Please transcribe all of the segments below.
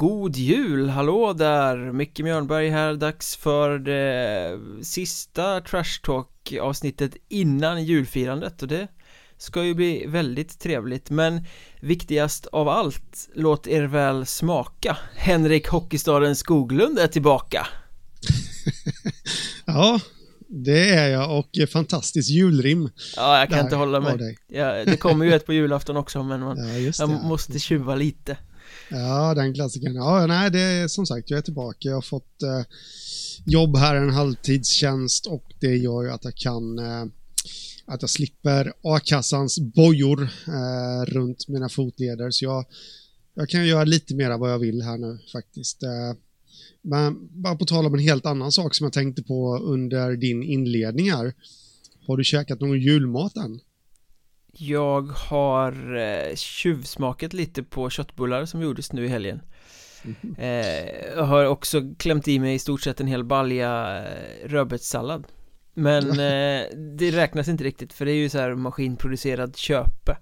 God jul, hallå där! Micke Mjörnberg här, dags för det sista Trash Talk avsnittet innan julfirandet. Och det ska ju bli väldigt trevligt. Men viktigast av allt, låt er väl smaka. Henrik Hockeystaden Skoglund är tillbaka. Ja, det är jag. Och fantastiskt julrim. Ja, jag kan inte hålla mig. ja, Det kommer ju ett på julafton också men man, ja, jag måste tjuva lite Ja, den klassikern. Ja, nej, det är som sagt, jag är tillbaka. Jag har fått eh, jobb här, en halvtidstjänst och det gör ju att jag kan eh, att jag slipper a-kassans bojor eh, runt mina fotleder. Så jag, jag kan göra lite mer vad jag vill här nu faktiskt. Eh, men bara på tal om en helt annan sak som jag tänkte på under din inledning här. Har du käkat någon julmat än? Jag har eh, tjuvsmakat lite på köttbullar som gjordes nu i helgen mm. eh, Jag har också klämt i mig i stort sett en hel balja eh, rödbetssallad Men eh, det räknas inte riktigt för det är ju så här maskinproducerad köpe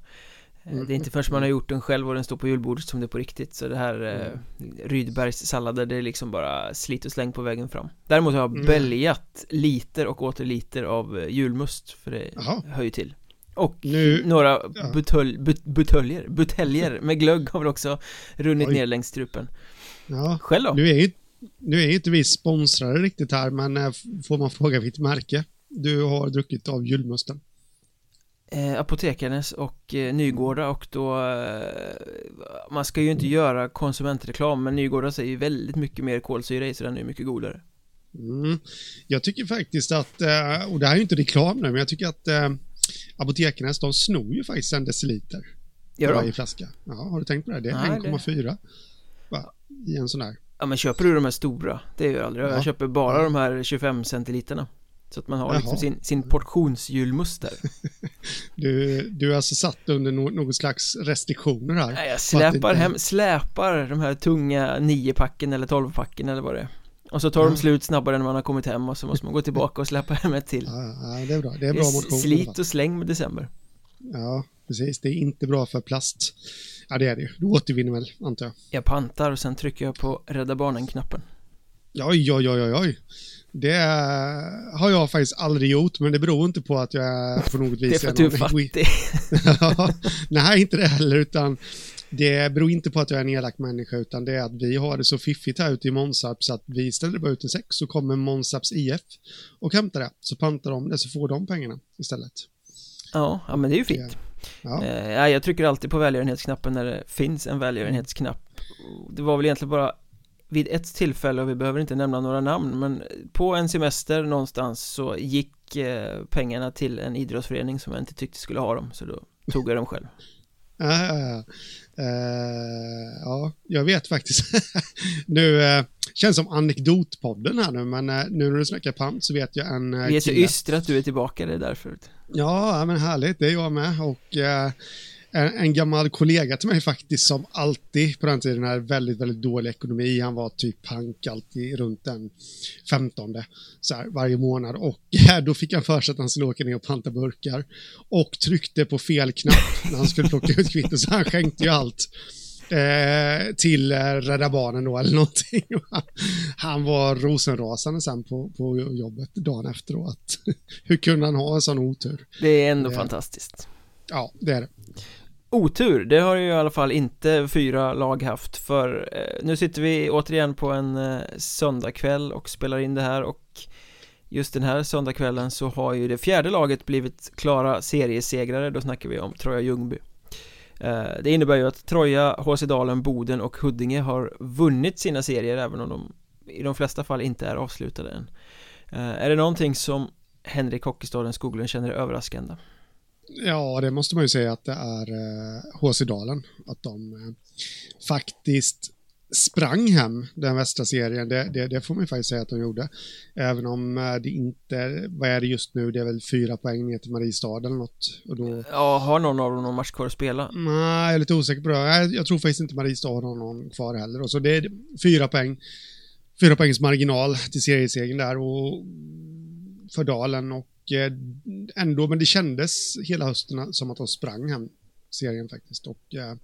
eh, Det är inte förrän man har gjort den själv och den står på julbordet som det är på riktigt Så det här eh, mm. Rydbergs sallader det är liksom bara slit och släng på vägen fram Däremot har jag mm. bälgat liter och åter liter av julmust för det Aha. hör ju till och nu, några ja. butelj, but, buteljer, buteljer med glögg har väl också runnit Oj. ner längs strupen. Ja, Själv då? Nu är, ju, nu är inte vi sponsrade riktigt här, men äh, får man fråga vilket märke du har druckit av julmusten? Eh, Apotekarnes och eh, Nygårda och då eh, Man ska ju inte göra konsumentreklam men Nygårda säger ju väldigt mycket mer kolsyra i så den är mycket godare mm. Jag tycker faktiskt att, eh, och det här är ju inte reklam nu, men jag tycker att eh, Apotekarnas, de snor ju faktiskt en deciliter. Gör? Varje flaska. Ja, har du tänkt på det? Det är 1,4 i en sån här. Ja, men köper du de här stora? Det gör jag aldrig. Jag köper bara de här 25 centiliterna. Så att man har liksom sin, sin portionsjulmust där. du, du är alltså satt under no någon slags restriktioner här? Nej, jag släpar hem, släpar de här tunga 9-packen eller 12-packen eller vad det är. Och så tar de slut snabbare än man har kommit hem och så måste man gå tillbaka och släppa hem ett till. Ja, det är bra. Det är bra motion. Slit och släng med december. Ja, precis. Det är inte bra för plast. Ja, det är det Du återvinner väl, antar jag. Jag pantar och sen trycker jag på Rädda Barnen-knappen. Oj, oj, oj, oj. Det har jag faktiskt aldrig gjort, men det beror inte på att jag är på något vis... det är för att du är fattig. nej, inte det heller, utan det beror inte på att jag är en elak människa utan det är att vi har det så fiffigt här ute i Månsarp så att vi ställer bara ut en säck så kommer Månsarps IF och hämtar det. Så pantar de det så får de pengarna istället. Ja, ja men det är ju fint. Ja. Eh, jag trycker alltid på välgörenhetsknappen när det finns en välgörenhetsknapp. Det var väl egentligen bara vid ett tillfälle, och vi behöver inte nämna några namn, men på en semester någonstans så gick eh, pengarna till en idrottsförening som jag inte tyckte skulle ha dem, så då tog jag dem själv. Ja, ja, ja. Uh, ja, jag vet faktiskt. nu uh, känns som anekdotpodden här nu, men uh, nu när du snackar pant så vet jag en uh, Vi är så ystra att du är tillbaka, det är därför. Ja, men härligt, det är jag med. Och en, en, gammal kollega till mig faktiskt som alltid på den tiden hade väldigt, väldigt dålig ekonomi. Han var typ pank alltid runt den 15 så här, varje månad och då fick han för sig att han skulle åka ner och panta burkar och tryckte på fel knapp när han skulle plocka ut kvittot så han skänkte ju allt. Eh, till eh, Rädda Barnen då eller någonting. Han var rosenrasande sen på, på jobbet dagen efteråt. Hur kunde han ha en sån otur? Det är ändå eh, fantastiskt. Ja, det är det. Otur, det har ju i alla fall inte fyra lag haft för eh, nu sitter vi återigen på en eh, söndagkväll och spelar in det här och just den här söndagskvällen så har ju det fjärde laget blivit klara seriesegrare, då snackar vi om Troja Ljungby. Eh, Det innebär ju att Troja, HC Dalen, Boden och Huddinge har vunnit sina serier även om de i de flesta fall inte är avslutade än. Eh, är det någonting som Henrik Hockeystaden Skoglund känner är överraskande? Ja, det måste man ju säga att det är HC eh, Dalen. Att de eh, faktiskt sprang hem den västra serien. Det, det, det, får man ju faktiskt säga att de gjorde. Även om eh, det inte, vad är det just nu, det är väl fyra poäng ner till Mariestad eller något. Och då... Ja, har någon av dem någon match kvar att spela? Nej, jag är lite osäker på det. Jag, jag tror faktiskt inte Mariestad har någon kvar heller. Och så det är fyra poäng. Fyra poängs marginal till seriesegern där och för Dalen och ändå, men det kändes hela hösten som att de sprang hem serien faktiskt. Och, eh,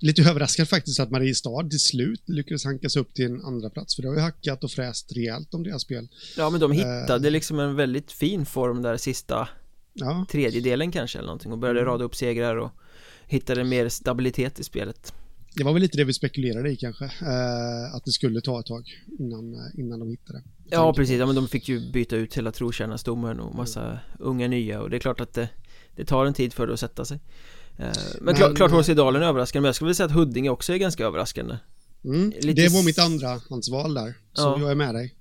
lite överraskad faktiskt att Mariestad till slut lyckades hanka sig upp till en andra plats för det har ju hackat och fräst rejält om deras spel. Ja men de hittade uh, liksom en väldigt fin form där sista ja. tredjedelen kanske eller någonting och började mm. rada upp segrar och hittade mer stabilitet i spelet. Det var väl lite det vi spekulerade i kanske, att det skulle ta ett tag innan, innan de hittade. Ja precis, ja, men de fick ju byta ut hela trotjänarstommen och massa mm. unga nya och det är klart att det, det tar en tid för det att sätta sig. Men, men klart, klart HC Dalen är överraskande, men jag skulle vilja säga att Huddinge också är ganska överraskande. Mm, Lite... Det var mitt andra hans val där, så ja. jag är med dig.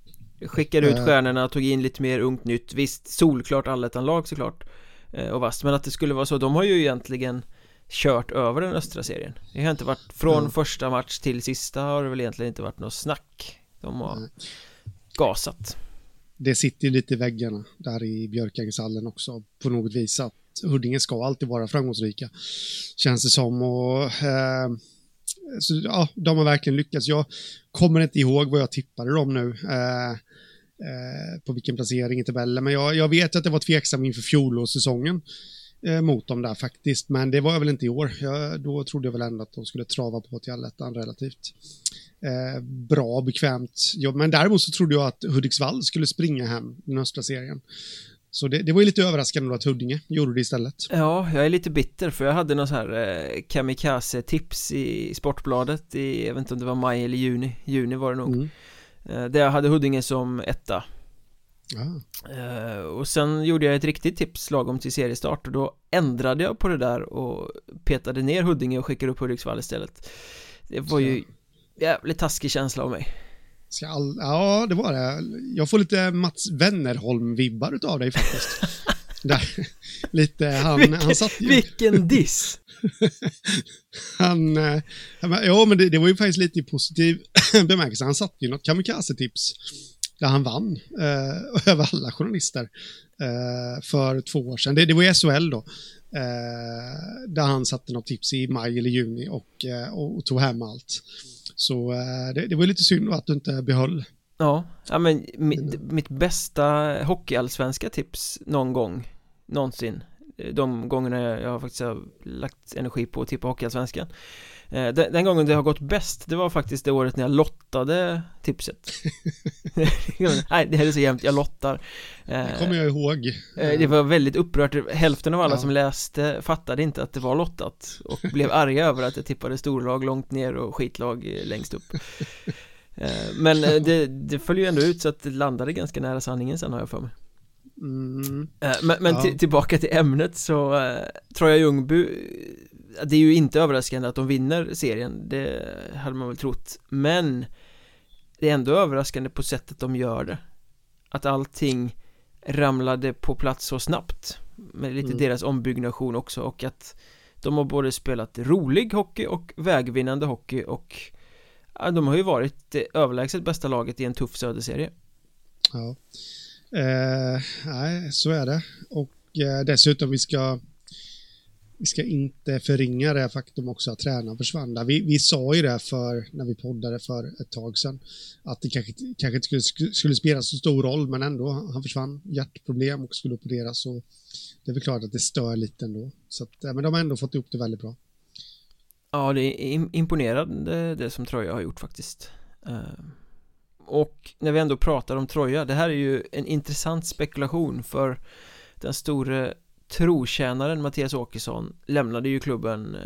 Skickade ut eh. stjärnorna, tog in lite mer ungt nytt, visst solklart allettan-lag såklart eh, och vast, men att det skulle vara så, de har ju egentligen kört över den östra serien Det har inte varit, från mm. första match till sista har det väl egentligen inte varit något snack De har gasat Det sitter lite i väggarna där i Björkängeshallen också på något vis att Huddinge ska alltid vara framgångsrika. Känns det som och eh, så, ja, de har verkligen lyckats. Jag kommer inte ihåg vad jag tippade dem nu. Eh, eh på vilken placering i tabellen, men jag, jag vet att det var tveksam inför fjolårssäsongen eh, mot dem där faktiskt, men det var jag väl inte i år. Jag, då trodde jag väl ändå att de skulle trava på till allettan relativt eh, bra, bekvämt jobb. Men däremot så trodde jag att Hudiksvall skulle springa hem den östra serien. Så det, det, var ju lite överraskande att Huddinge gjorde det istället. Ja, jag är lite bitter för jag hade någon så här eh, kamikaze-tips i Sportbladet i, jag vet inte om det var maj eller juni, juni var det nog. Mm. Eh, där jag hade Huddinge som etta. Eh, och sen gjorde jag ett riktigt tips lagom till seriestart och då ändrade jag på det där och petade ner Huddinge och skickade upp Hudiksvall istället. Det var ju jävligt taskig känsla av mig. All... Ja, det var det. Jag får lite Mats Wennerholm-vibbar utav dig faktiskt. Där. Lite, han, vilken, han satt ju... Vilken diss! han, eh, ja men det, det, var ju faktiskt lite i positiv bemärkelse. Han satte ju något kamikaze-tips där han vann eh, över alla journalister eh, för två år sedan. Det, det var ju SHL då. Eh, där han satte något tips i maj eller juni och, eh, och, och tog hem allt. Så eh, det, det var lite synd att du inte behöll Ja, ja men mitt, mitt bästa hockeyallsvenska tips någon gång Någonsin De gångerna jag har faktiskt lagt energi på att tippa hockeyallsvenskan eh, den, den gången det har gått bäst Det var faktiskt det året när jag lottade tipset Nej, det här är så jämnt, jag lottar Det kommer jag ihåg eh, Det var väldigt upprört Hälften av alla ja. som läste fattade inte att det var lottat Och blev arga över att jag tippade storlag långt ner och skitlag längst upp eh, Men det, det följer ju ändå ut så att det landade ganska nära sanningen sen har jag för mig Mm. Men, men ja. tillbaka till ämnet så uh, Troja Ljungby det är ju inte överraskande att de vinner serien, det hade man väl trott Men Det är ändå överraskande på sättet de gör det. Att allting ramlade på plats så snabbt Med lite mm. deras ombyggnation också och att De har både spelat rolig hockey och vägvinnande hockey och ja, De har ju varit det överlägset bästa laget i en tuff söderserie. Ja. Eh, Nej, så är det. Och eh, dessutom vi ska vi ska inte förringa det faktum också att tränaren försvann. Där. Vi, vi sa ju det för, när vi poddade för ett tag sedan, att det kanske, kanske inte skulle, skulle spela så stor roll, men ändå, han försvann, hjärtproblem och skulle opereras. Och det är väl klart att det stör lite ändå. Så att, eh, men de har ändå fått ihop det väldigt bra. Ja, det är imponerande det som Troja har gjort faktiskt. Eh, och när vi ändå pratar om Troja, det här är ju en intressant spekulation för den store trotjänaren Mattias Åkesson lämnade ju klubben eh,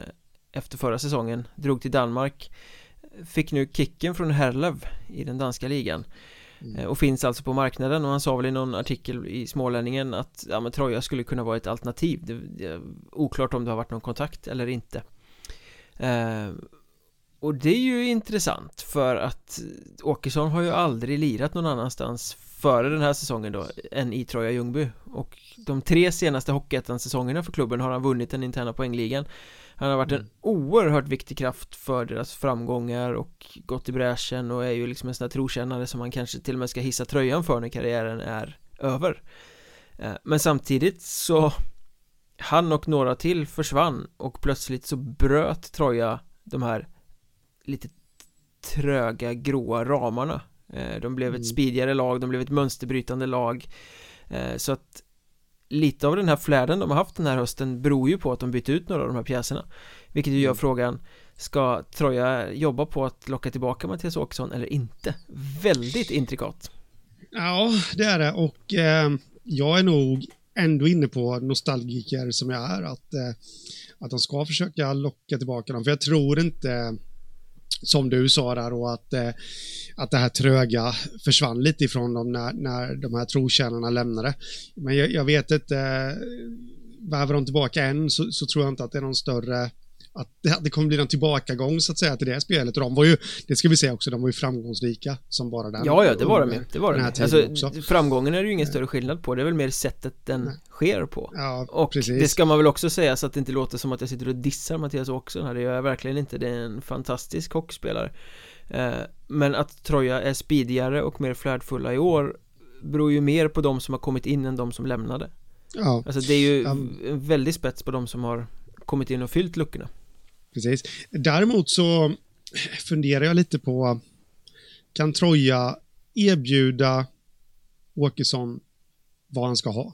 efter förra säsongen, drog till Danmark Fick nu kicken från Herlev i den danska ligan mm. Eh, och finns alltså på marknaden. Och han sa väl i någon artikel i Smålänningen att ja, men Troja skulle kunna vara ett alternativ. Det, det oklart om det har varit någon kontakt eller inte. Eh, och det är ju intressant för att Åkesson har ju aldrig lirat någon annanstans före den här säsongen då än i Troja Ljungby. Och de tre senaste Hockeyettan-säsongerna för klubben har han vunnit den interna poängligan. Han har varit en mm. oerhört viktig kraft för deras framgångar och gått i bräschen och är ju liksom en sån här trotjänare som man kanske till och med ska hissa tröjan för när karriären är över. Eh, Men samtidigt så Han och några till försvann och plötsligt så bröt Troja de här lite tröga gråa ramarna De blev ett mm. speedigare lag, de blev ett mönsterbrytande lag eh, Så att lite av den här flärden de har haft den här hösten beror ju på att de bytt ut några av de här pjäserna Vilket ju gör mm. frågan Ska Troja jobba på att locka tillbaka Mattias Åkesson eller inte? Väldigt intrikat Ja, det är det och eh, jag är nog ändå inne på nostalgiker som jag är att, eh, att de ska försöka locka tillbaka dem. För jag tror inte, som du sa där, och att, eh, att det här tröga försvann lite ifrån dem när, när de här trotjänarna lämnade. Men jag, jag vet inte, eh, behöver de tillbaka än så, så tror jag inte att det är någon större att det, det kommer bli en tillbakagång så att säga till det spelet. Och de var ju, det ska vi säga också, de var ju framgångsrika som bara den. Ja, ja, det var de ju. Det var de alltså, också. Framgången är det ju ingen större skillnad på. Det är väl mer sättet den Nej. sker på. Ja, och precis. det ska man väl också säga så att det inte låter som att jag sitter och dissar Mattias Åkesson här. Det gör jag verkligen inte. Det är en fantastisk hockeyspelare. Eh, men att Troja är speedigare och mer flärdfulla i år beror ju mer på de som har kommit in än de som lämnade. Ja. Alltså det är ju en väldig spets på de som har kommit in och fyllt luckorna. Precis. Däremot så funderar jag lite på kan Troja erbjuda Åkesson vad han ska ha?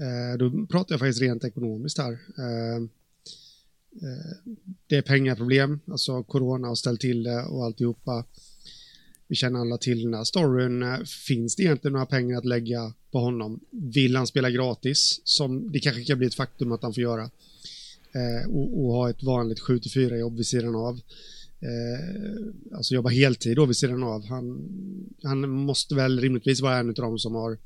Eh, då pratar jag faktiskt rent ekonomiskt här. Eh, eh, det är pengaproblem, alltså corona har ställt till det och alltihopa. Vi känner alla till den här storyn. Finns det egentligen några pengar att lägga på honom? Vill han spela gratis? Som det kanske kan bli ett faktum att han får göra och, och, ha ett vanligt 7-4 jobb vid sidan av. Eh, alltså jobba heltid då vid sidan av. Han, han måste väl rimligtvis vara en av de som har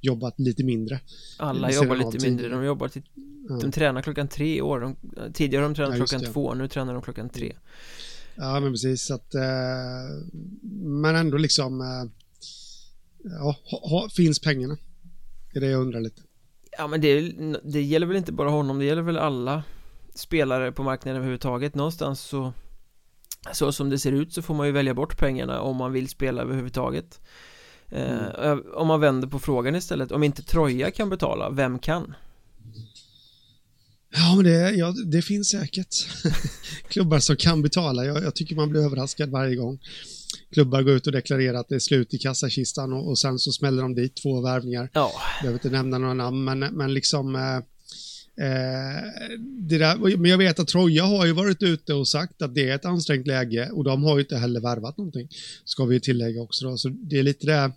jobbat lite mindre. Alla jobbar lite mindre, de jobbar till, ja. de tränar klockan tre i år. De, tidigare de tränat ja, klockan två, nu tränar de klockan tre. Ja, men precis. Så att, eh, men ändå liksom, eh, ja, ha, ha, finns pengarna? Det är det jag undrar lite. Ja, men det, det gäller väl inte bara honom, det gäller väl alla spelare på marknaden överhuvudtaget någonstans så så som det ser ut så får man ju välja bort pengarna om man vill spela överhuvudtaget eh, mm. Om man vänder på frågan istället, om inte Troja kan betala, vem kan? Ja, men det, ja, det finns säkert klubbar som kan betala. Jag, jag, tycker man blir överraskad varje gång. Klubbar går ut och deklarerar att det är slut i kassakistan och, och sen så smäller de dit två värvningar. Ja. Jag behöver inte nämna några namn, men, men liksom eh, Eh, där, men jag vet att Troja har ju varit ute och sagt att det är ett ansträngt läge och de har ju inte heller värvat någonting. Ska vi tillägga också då. Så det är lite det.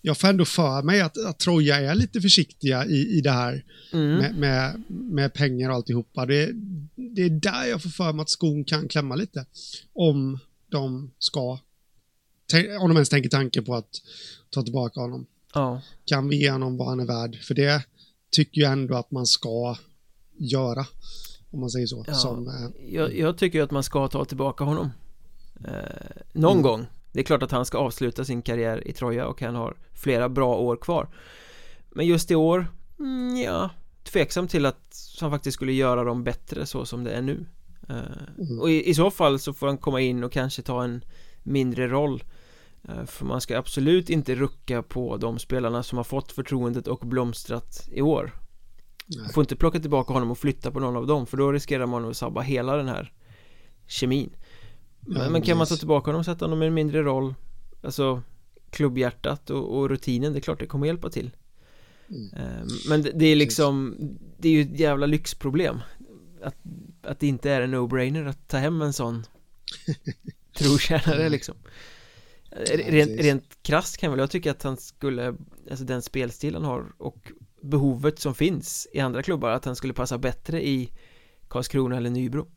Jag får ändå för mig att, att Troja är lite försiktiga i, i det här mm. med, med, med, pengar och alltihopa. Det, det är där jag får för mig att skon kan klämma lite. Om de ska, om de ens tänker tanken på att ta tillbaka honom. Ja. Kan vi ge honom vad han är värd? För det, tycker jag ändå att man ska göra. Om man säger så. Ja, som, eh, jag, jag, tycker att man ska ta tillbaka honom. Eh, någon mm. gång. Det är klart att han ska avsluta sin karriär i Troja och han har flera bra år kvar. Men just i år, mm, ja, tveksam till att han faktiskt skulle göra dem bättre så som det är nu. Eh, mm. Och i, i, så fall så får han komma in och kanske ta en mindre roll. Eh, för man ska absolut inte rucka på de spelarna som har fått förtroendet och blomstrat i år. Man får inte plocka tillbaka honom och flytta på någon av dem för då riskerar man att sabba hela den här kemin. Men, ja, men kan man ta tillbaka honom och sätta honom i en mindre roll Alltså klubbhjärtat och, och rutinen, det är klart det kommer hjälpa till. Mm. Eh, men det, det, är liksom Det är ju ett jävla lyxproblem. Att, att det inte är en no-brainer att ta hem en sån trotjänare liksom Rent, rent krasst kan väl jag tycka att han skulle Alltså den spelstil han har och behovet som finns i andra klubbar att han skulle passa bättre i Karlskrona eller Nybro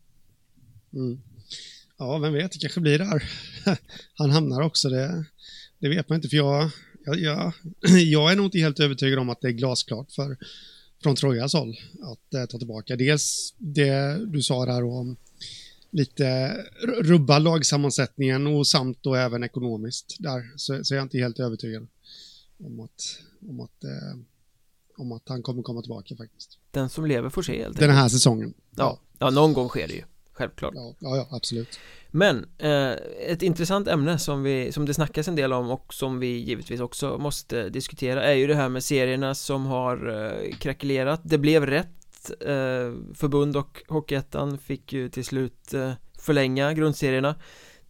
mm. Ja, vem vet, det kanske blir där Han hamnar också, det, det vet man inte för jag, jag, jag, jag är nog inte helt övertygad om att det är glasklart för från Trojas håll att eh, ta tillbaka. Dels det du sa där om lite rubba lagsammansättningen och samt då även ekonomiskt där så, så är jag inte helt övertygad om att, om att, eh, om att han kommer komma tillbaka faktiskt. Den som lever får se helt Den här säsongen. Ja, ja, någon gång sker det ju, självklart. Ja, ja, ja absolut. Men eh, ett intressant ämne som, vi, som det snackas en del om och som vi givetvis också måste diskutera är ju det här med serierna som har eh, krackelerat. Det blev rätt förbund och Hockeyettan fick ju till slut eh, förlänga grundserierna.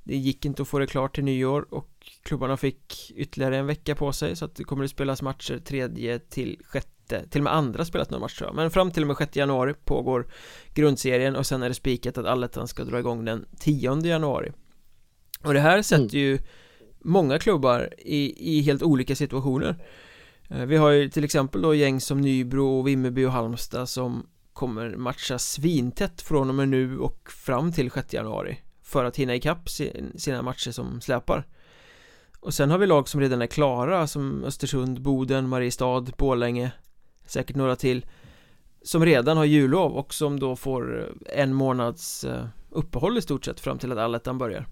Det gick inte att få det klart till nyår och klubbarna fick ytterligare en vecka på sig så att det kommer att spelas matcher tredje till 6 sjätte, till och med andra spelat någon match tror jag Men fram till och med 6 januari pågår grundserien och sen är det spikat att allettan ska dra igång den 10 januari. Och det här sätter mm. ju många klubbar i, i helt olika situationer. eh, Eh, vi har ju till exempel då gäng som Nybro, Vimmerby och Halmstad som kommer matcha svintätt från och med nu och fram till 6 januari för att hinna ikapp sina matcher som släpar. Och sen har vi lag som redan är klara som Östersund, Boden, Mariestad, Borlänge Säkert några till Som redan har jullov och som då får eh, en månads eh, uppehåll i stort sett fram till att allettan börjar.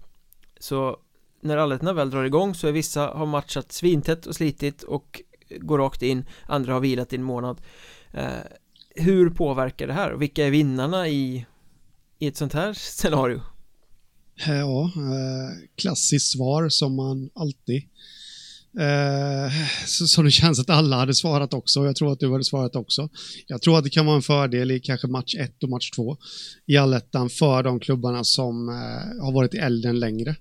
Så när allettan väl drar igång så är vissa har matchat svintätt och slitit och går rakt in Andra har vilat i en månad eh, Hur påverkar det här? Vilka är vinnarna i, i ett sånt här scenario? Eh, ja, eh, klassiskt svar som man alltid Eh, som det känns att alla hade svarat också. Jag tror att du hade svarat också. Jag tror att det kan vara en fördel i kanske match 1 och match 2 i allettan för de klubbarna som eh, har varit i elden längre.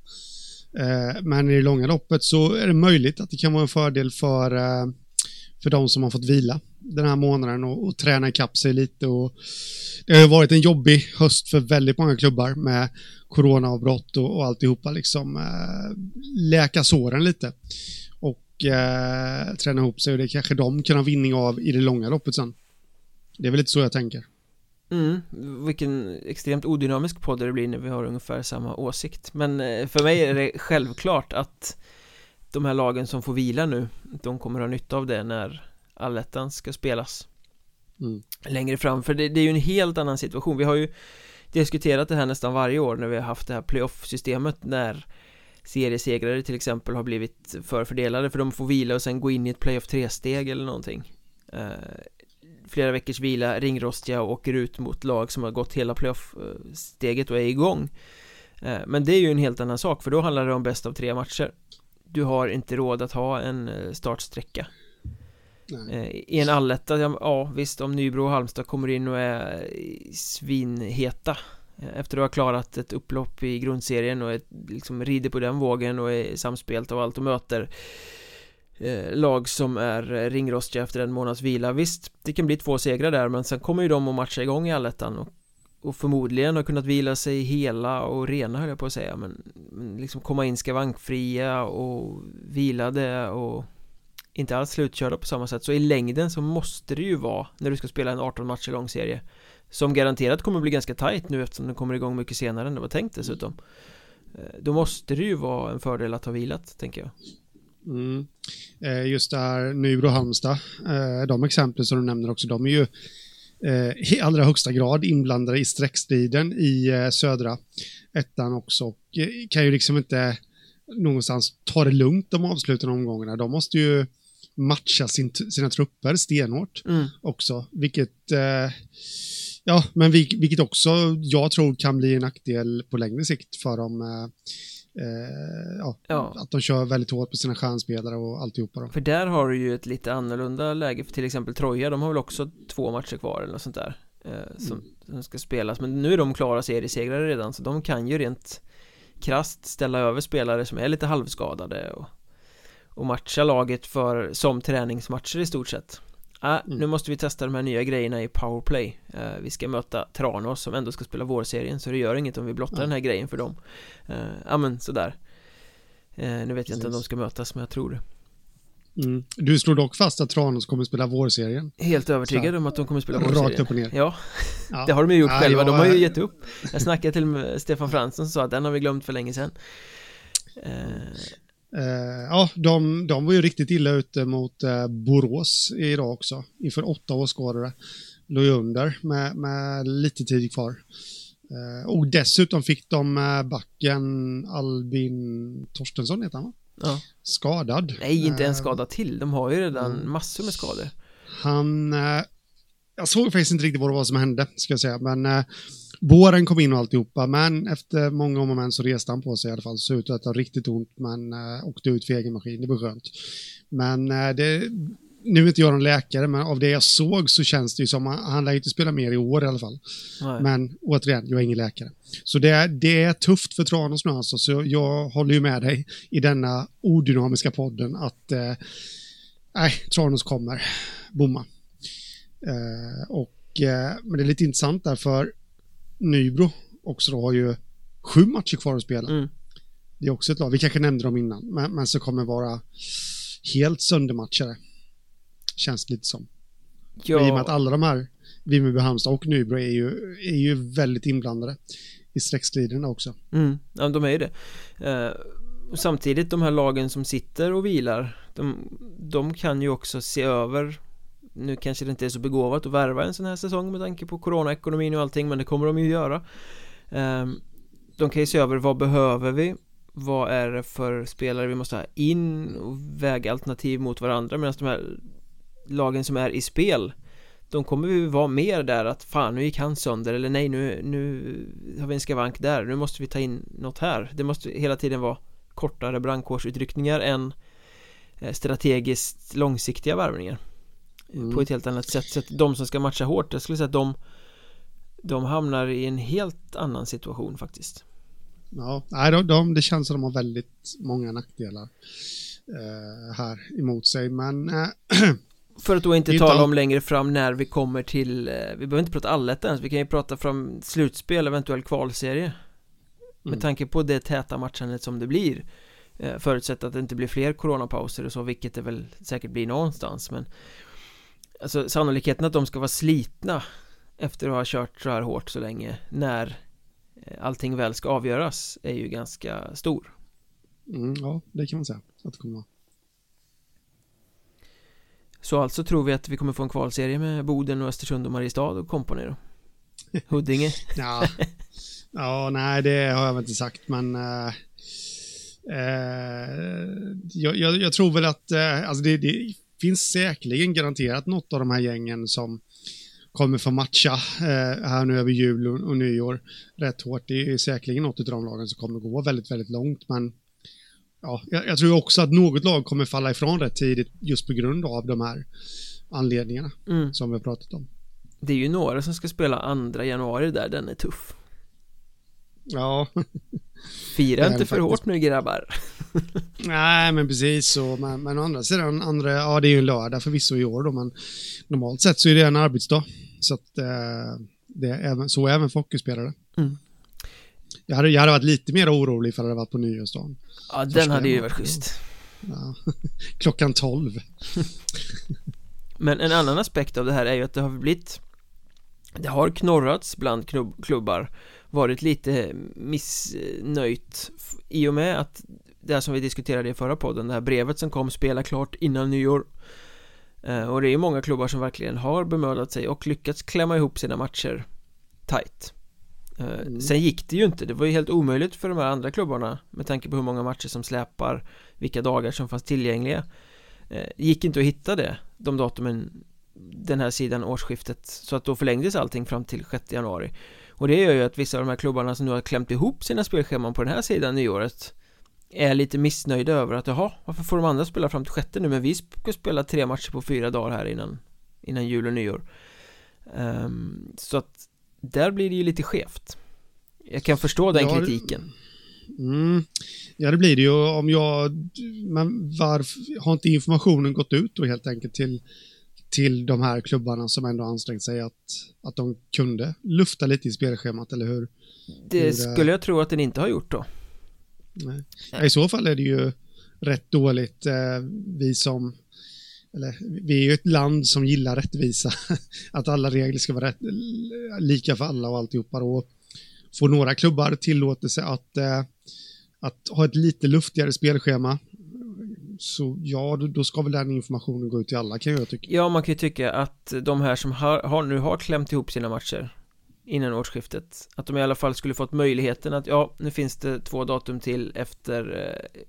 Eh, men i det långa loppet så är det möjligt att det kan vara en fördel för, eh, för de som har fått vila den här månaden och, och träna ikapp sig lite. Och det har varit en jobbig höst för väldigt många klubbar med coronaavbrott och, och alltihopa liksom eh, läka såren lite och eh, träna ihop sig och det kanske de kan ha vinning av i det långa loppet sen. Det är väl lite så jag tänker. Mm, vilken extremt odynamisk podd det blir när vi har ungefär samma åsikt. Men eh, för mig är det självklart att de här lagen som får vila nu De kommer ha nytta av det när allettan ska spelas. Mm. Längre fram, för det, det, är ju en helt annan situation. Vi har ju diskuterat det här nästan varje år när vi har haft det här playoff-systemet när seriesegrare till exempel har blivit förfördelade för de får vila och sen gå in i ett playoff 3-steg eller någonting. Eh, Flera veckors vila, ringrostiga och åker ut mot lag som har gått hela playoff-steget och är igång. Eh, Men det är ju en helt annan sak för då handlar det om bäst av tre matcher. Du har inte råd att ha en eh, startsträcka. Nej. I en alletta, ja visst om Nybro och Halmstad kommer in och är svinheta efter att ha klarat ett upplopp i grundserien och ett, liksom rider på den vågen och är samspelt av allt och möter eh, lag som är eh, ringrostiga efter en månads vila. Visst, det kan bli två segrar där men sen kommer ju de att matcha igång i allettan och, och förmodligen har kunnat vila sig hela och rena höll jag på att säga. Men, men liksom komma in skavankfria och vilade och inte alls slutkörda på samma sätt. Så i längden så måste det ju vara när du ska spela en 18 matcher lång serie som garanterat kommer bli ganska tight nu eftersom den kommer igång mycket senare än det var tänkt dessutom. Eh, då måste det ju vara en fördel att ha vilat, tänker jag mm. Eh, just det här Nybro och Halmstad, eh, de exempel som du nämner också, de är ju i allra högsta grad inblandade i streckstriden i södra ettan också och kan ju liksom inte någonstans ta det lugnt de avslutande omgångarna. De måste ju matcha sin, sina trupper stenhårt mm. också, vilket eh, Ja, men vilket också jag tror kan bli en nackdel på längre sikt för dem. Eh, eh, ja, ja, Att de kör väldigt hårt på sina stjärnspelare och alltihopa. Då. För där har du ju ett lite annorlunda läge, för till exempel Troja, de har väl också två matcher kvar eller något sånt där. Eh, som, mm. som ska spelas, men nu är de klara seriesegrare redan, så de kan ju rent krast ställa över spelare som är lite halvskadade och, och matcha laget för, som träningsmatcher i stort sett ah, nu måste vi testa de här nya grejerna i powerplay uh, Vi ska möta Tranås som ändå ska spela vårserien så det gör inget om vi blottar mm. den här grejen för dem uh, Ja men sådär uh, Nu vet jag Precis. inte om de ska mötas men jag tror det Mm. Du slår dock fast att Tranås kommer spela vårserien. Helt övertygad om att de kommer spela vårserien. Rakt upp och ner. Ja, ja. det har de ju gjort ja, själva. De har ju gett upp. Jag snackade till Stefan Fransson som sa att den har vi glömt för länge sedan. Uh, ja, de, de var ju riktigt illa ute mot uh, Borås idag också, inför åtta åskådare. Låg under med, med lite tid kvar. Uh, och dessutom fick de backen Albin Torstensson, heter han va? Ja. Skadad. Nej, inte en skada till. De har ju redan mm. massor med skador. Han... jag såg faktiskt inte riktigt vad det var som hände, ska jag säga, men Båren kom in och alltihopa, men efter många om och men så reste han på sig i alla fall. Såg ut att ha riktigt ont, men äh, åkte ut för egen maskin. Det var skönt. Men äh, det, nu är inte jag någon läkare, men av det jag såg så känns det ju som att han lär inte spela mer i år i alla fall. Nej. Men återigen, jag är ingen läkare. Så det, det är tufft för Tranås nu alltså, så jag håller ju med dig i denna odynamiska podden att eh, nej, Tranås kommer bomma. Eh, och, eh, men det är lite intressant där för Nybro också då har ju sju matcher kvar att spela. Mm. Det är också ett lag, vi kanske nämnde dem innan, men, men så kommer vara helt söndermatchade. Känns lite som. Ja. I och med att alla de här, Vimmerby, Halmstad och Nybro är ju, är ju väldigt inblandade i streckstriderna också. Mm, ja, de är ju det. Eh, och samtidigt de här lagen som sitter och vilar, de, de kan ju också se över nu kanske det inte är så begåvat att värva en sån här säsong med tanke på coronaekonomin och allting men det kommer de ju göra. Ehm, de kan ju se över vad behöver vi? Vad är det för spelare vi måste ha in och väga alternativ mot varandra? Medan de här lagen som är i spel de kommer ju vara mer där att fan nu gick han sönder. Eller nej nu, nu har vi en skavank där. Nu måste vi ta in något här. Det måste hela tiden vara kortare brandkårsutryckningar än eh, strategiskt långsiktiga värvningar mm. på ett helt annat sätt. Så att de som ska matcha hårt jag skulle säga att de de hamnar i en helt annan situation faktiskt. Ja, nej, de, de, det känns som de har väldigt många nackdelar eh, här emot sig men eh, För att då inte tala all... om längre fram när vi kommer till eh, Vi behöver inte prata allettan ens, vi kan ju prata fram slutspel, eventuell kvalserie. Mm. Med tanke på det täta matchandet som det blir. Eh, Förutsatt att det inte blir fler coronapauser och så, vilket det väl säkert blir någonstans men Alltså sannolikheten att de ska vara slitna Efter att ha kört så här hårt så länge När eh, allting väl ska avgöras är ju ganska stor mm, Ja, det kan man säga att det kommer vara Så alltså tror vi att vi kommer få en kvalserie med Boden och Östersund och Mariestad och kompani då? Huddinge? ja. ja, nej det har jag väl inte sagt men uh, uh, jag, jag, jag, tror väl att uh, alltså det, det, finns säkerligen garanterat något av de här gängen som kommer få matcha här nu över jul och, och nyår rätt hårt. Det är säkerligen något av de lagen som kommer gå väldigt, väldigt långt men ja, jag, jag, tror också att något lag kommer falla ifrån rätt tidigt just på grund av de här anledningarna mm. som vi har pratat om. Det är ju några som ska spela andra januari där, den är tuff. Ja. Fira inte för faktiskt. hårt nu grabbar. Nej, men precis så. Men, men å andra sidan, andra, ja det är ju en lördag förvisso i år då, men normalt sett så är det en arbetsdag. Så att eh, det är även, så är även för hockeyspelare. Mm. Jag hade, jag hade varit lite mer orolig för att det hade varit på nyårsdagen. Ja, den hade ju varit schysst. Ja. Klockan 12. Men en annan aspekt av det här är ju att det har blivit Det har knorrats bland klubbar Varit lite missnöjt I och med att Det här som vi diskuterade i förra podden Det här brevet som kom spela klart innan nyår eh, Och det är många klubbar som verkligen har bemödat sig och lyckats klämma ihop sina matcher Tight. Eh, mm. Sen gick det ju inte, det var ju helt omöjligt för de här andra klubbarna Med tanke på hur många matcher som släpar Vilka dagar som fanns tillgängliga. Eh, Gick inte att hitta det, de datumen Den här sidan årsskiftet. Så att då förlängdes allting fram till 6 januari Och det gör ju att vissa av de här klubbarna som nu har klämt ihop sina spelscheman på den här sidan nyåret Är lite missnöjda över att jaha, varför får de andra spela fram till sjätte nu? Men vi ska spela tre matcher på fyra dagar här innan Innan jul och nyår. Um, Så att där blir det ju lite skevt. Jag kan förstå den ja, kritiken. Mm, Ja det blir det ju. Om jag Men varför har inte informationen gått ut då helt enkelt till till de här klubbarna som ändå ansträngt sig att, att de kunde lufta lite i spelschemat, eller hur? Det hur, skulle jag tro att den inte har gjort då. Nej. I så fall är det ju rätt dåligt. Eh, vi som eller vi är ju ett land som gillar rättvisa, att alla regler ska vara rätt, lika för alla och alltihopa och får några klubbar tillåtelse att, eh, att ha ett lite luftigare spelschema så ja, då, då, ska väl den informationen gå ut till alla kan jag tycka. Ja, man kan ju tycka att de här som har, har, nu har klämt ihop sina matcher innan årsskiftet att de i alla fall skulle fått möjligheten att ja, nu finns det två datum till efter eh,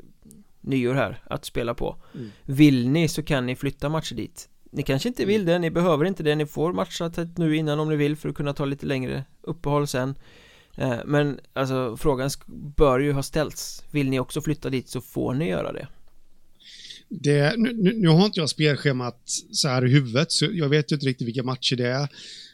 nyår här att spela på. Mm. Vill ni så kan ni flytta matcher dit. Ni kanske inte vill det, ni behöver inte det, ni får matcha nu innan om ni vill för att kunna ta lite längre uppehåll sen. Eh, Men alltså frågan bör ju ha ställts. Vill ni också flytta dit så får ni göra det det, nu, nu, har inte jag spelschemat så här i huvudet, så jag vet ju inte riktigt vilka matcher det är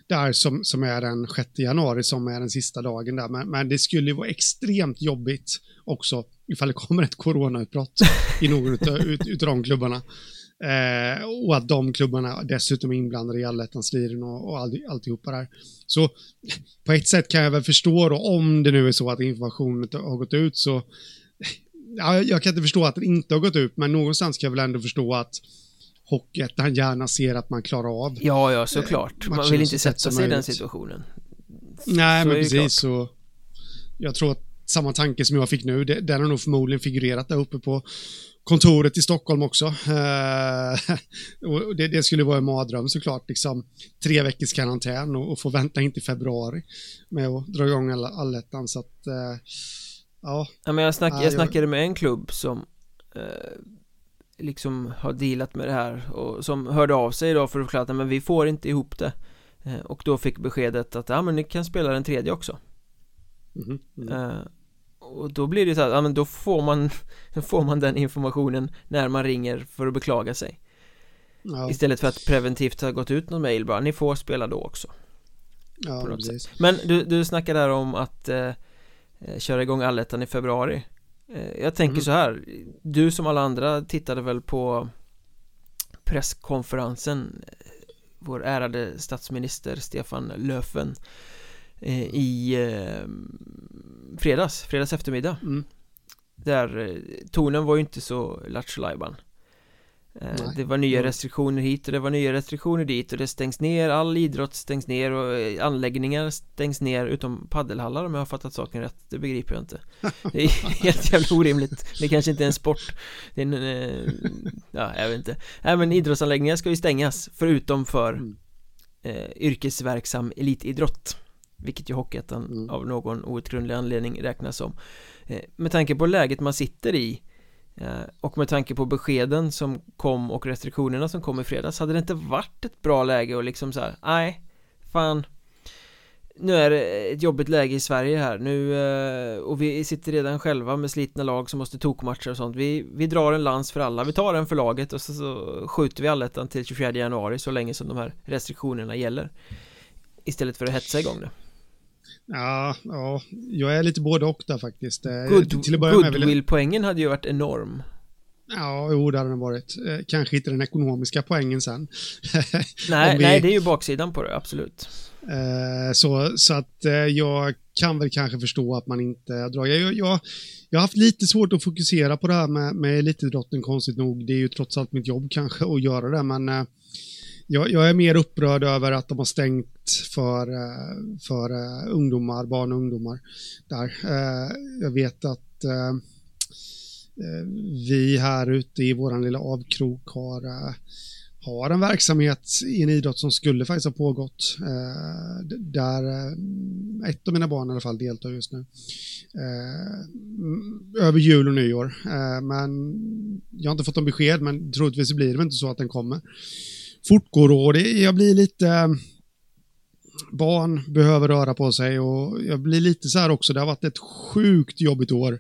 där som, som är den 6 januari som är den sista dagen där. Men, men det skulle ju vara extremt jobbigt också ifall det kommer ett coronautbrott i någon av ut, ut de klubbarna. Eh, och att de klubbarna dessutom är inblandade i allettan-striden och, och all, alltihopa där. Så på ett sätt kan jag väl förstå då, om det nu är så att informationen har gått ut så ja, jag kan inte förstå att den inte har gått ut, men någonstans kan jag väl ändå förstå att Hockeyettan gärna ser att man klarar av. Ja, ja, såklart. Eh, man vill inte sätta sig i den situationen. Nej, så men precis så. Jag tror att samma tanke som jag fick nu, den har nog förmodligen figurerat där uppe på kontoret i Stockholm också. Eh, och det, det, skulle vara en mardröm såklart, liksom tre veckors karantän och, och få vänta in till februari med att dra igång allettan. Så att, eh, ja. ja men jag, snack, jag snackade med en klubb som eh, liksom har dealat med det här och som hörde av sig då för att förklara att men vi får inte ihop det. Eh, och då fick beskedet att ja men ni kan spela den tredje också. Mm -hmm. Och då blir det så här, ja men då får man får man den informationen när man ringer för att beklaga sig ja. Istället för att preventivt ha gått ut någon mail bara, ni får spela då också Ja, Men du, du snackade där om att eh, eh, köra igång allettan i februari eh, Jag tänker mm. så här Du som alla andra tittade väl på presskonferensen eh, Vår ärade statsminister Stefan Löfven eh, i eh, fredags, fredags eftermiddag mm. Där eh, tonen var ju inte så lattjo eh, Det var nya restriktioner hit och det var nya restriktioner dit och det stängs ner, all idrott stängs ner och eh, anläggningar stängs ner utom paddelhallar om jag har fattat saken rätt, det begriper jag inte. Det är helt jävla orimligt, det kanske inte är en sport. Det är en, ja jag vet inte. Nej men idrottsanläggningar ska ju stängas förutom för mm. eh, yrkesverksam elitidrott vilket ju Hockeyettan mm. av någon outgrundlig anledning räknas som. Eh, Med tanke på läget man sitter i eh, Eh, och med tanke på beskeden som kom och restriktionerna som kom i fredags Hade det inte varit ett bra läge och liksom så här, nej Fan Nu är det ett jobbigt läge i Sverige här. Nu eh, Och vi sitter redan själva med slitna lag som måste tokmatcha och sånt. Vi, vi drar en lans för alla, vi tar en för laget och så, så skjuter vi allettan till 24 januari så länge som de här restriktionerna gäller. Istället för att hetsa igång det. Ja, ja, jag är lite både och där faktiskt. Eh, Good, till att börja Goodwill-poängen hade ju varit enorm. Ja, jo, det hade den varit. Eh, kanske inte den ekonomiska poängen sen. nej, vi... nej, det är ju baksidan på det, absolut. Eh, så, så att jag kan väl kanske förstå att man inte drar. Jag, jag, jag har haft lite svårt att fokusera på det här med, med elitidrotten, konstigt nog. Det är ju trots allt mitt jobb kanske att göra det, men jag, jag, är mer upprörd över att de har stängt för, eh, för eh, ungdomar, barn och ungdomar där. Eh, jag vet att vi här ute i vår lilla avkrok har, har en verksamhet i en idrott som skulle faktiskt ha pågått. där ett av mina barn i alla fall deltar just nu. över jul och nyår. men jag har inte fått någon besked, men troligtvis blir det inte så att den kommer fortgår och det, jag blir lite barn behöver röra på sig och jag blir lite så här också, det har varit ett sjukt jobbigt år.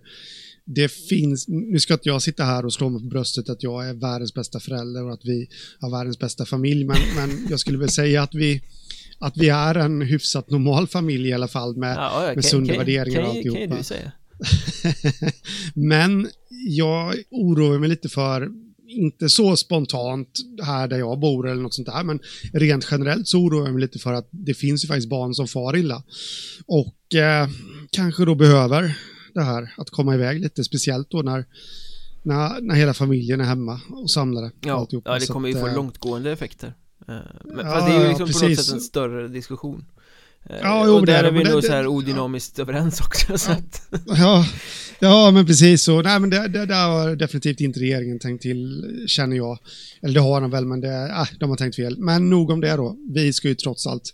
Det finns, nu ska inte jag sitta här och slå mig på bröstet att jag är världens bästa förälder och att vi har världens bästa familj, men, men jag skulle väl säga att vi att vi är en hyfsat normal familj i alla fall med, ja, okay, med sunda värderingar och alltihopa. Kan du säga. men jag oroar mig lite för inte så spontant här där jag bor eller något sånt där, men rent generellt så oroar jag mig lite för att det finns ju faktiskt barn som far illa. Och eh, kanske då behöver det här att komma iväg lite, speciellt då när när, när hela familjen är hemma och samlade. Ja, ja det kommer ju få eh, långtgående effekter. Eh, men, ja, det är ju liksom ja, på något sätt en större diskussion. Eh, ja, jo, och där är, är vi nog så här odynamiskt ja. överens också. Så att. ja, ja, men precis så. Nej, men det, det, det har definitivt inte regeringen tänkt till, känner jag. Eller det har de väl, men det, äh, de har tänkt fel. Men nog om det då. Vi ska ju trots allt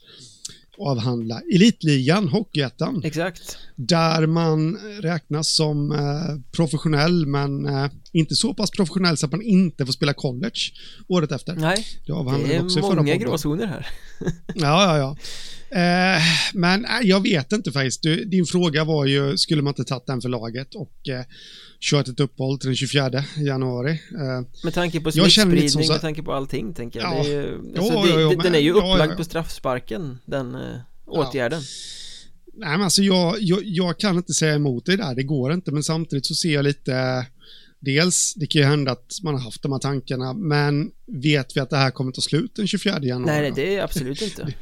avhandla Elitligan, Hockeyettan. Exakt. Där man räknas som eh, professionell, men eh, inte så pass professionell så att man inte får spela college året efter. Nej, det, det är många gråzoner här. ja, ja, ja. Eh, men äh, jag vet inte faktiskt. Du, din fråga var ju, skulle man inte tagit den för laget och eh, kört ett uppehåll till den 24 januari? Eh, med tanke på smittspridning, med tanke på allting tänker jag. Ja. Det är ju, alltså, jo, det, jo, jo, den är ju upplagd ja, på straffsparken, den eh, åtgärden. Nej men alltså jag, jag, jag, kan inte säga emot det där, det går inte, men samtidigt så ser jag lite dels, det kan ju hända att man har haft de här tankarna, men vet vi att det här kommer ta slut den 24 januari? Nej, nej det är absolut inte. det,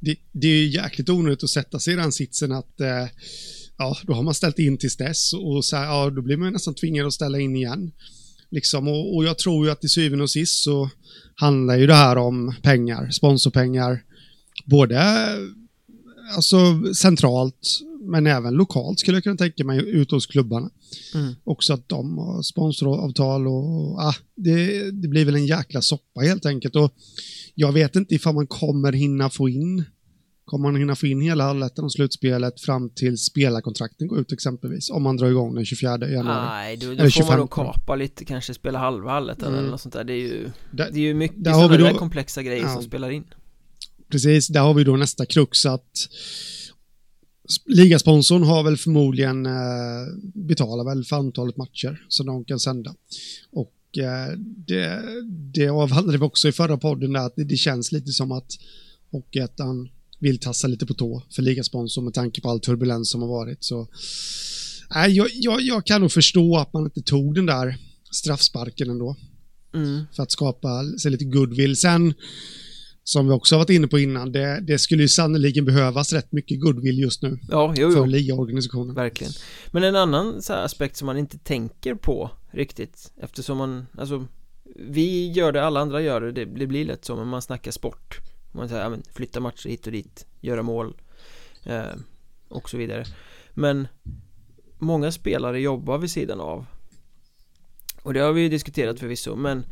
det, det, är ju jäkligt onödigt att sätta sig i den sitsen att eh, ja, då har man ställt in tills dess och så här, ja, då blir man nästan tvingad att ställa in igen. Liksom, och, och jag tror ju att till syvende och sist så handlar ju det här om pengar, sponsorpengar, både alltså centralt men även lokalt skulle jag kunna tänka mig ute hos klubbarna. Mm. Också att de har sponsoravtal och ah, det, det blir väl en jäkla soppa helt enkelt. Och jag vet inte ifall man kommer hinna få in Kommer man hinna få in hela allettan och slutspelet fram till spelarkontrakten går ut exempelvis? Om man drar igång den 24 januari. Nej, då, då får man nog kapa lite, kanske spela halva allettan mm. eller något sånt där. Det är ju, där, det är ju mycket sådana där komplexa grejer ja, som spelar in. Precis, där har vi då nästa krux att Ligasponsorn har väl förmodligen eh, betalar väl för antalet matcher som de kan sända. Och eh, det, det avhandlade vi också i förra podden där att det, det känns lite som att Hockeyettan vill tassa lite på tå för ligasponsor med tanke på all turbulens som har varit. Så nej, jag, jag, jag kan nog förstå att man inte tog den där straffsparken ändå. Mm. För att skapa sig lite goodwill. Sen som vi också har varit inne på innan, det, det skulle ju sannoliken behövas rätt mycket goodwill just nu. Ja, jo, jo. För ligaorganisationen. Verkligen. Men en annan aspekt som man inte tänker på riktigt, eftersom man, alltså, vi gör det, alla andra gör det, det, det blir lätt så, men man snackar sport. Man säger, ja, men flytta matcher hit och dit, göra mål, eh, och så vidare. Men många spelare jobbar vid sidan av. Och det har vi ju diskuterat förvisso, men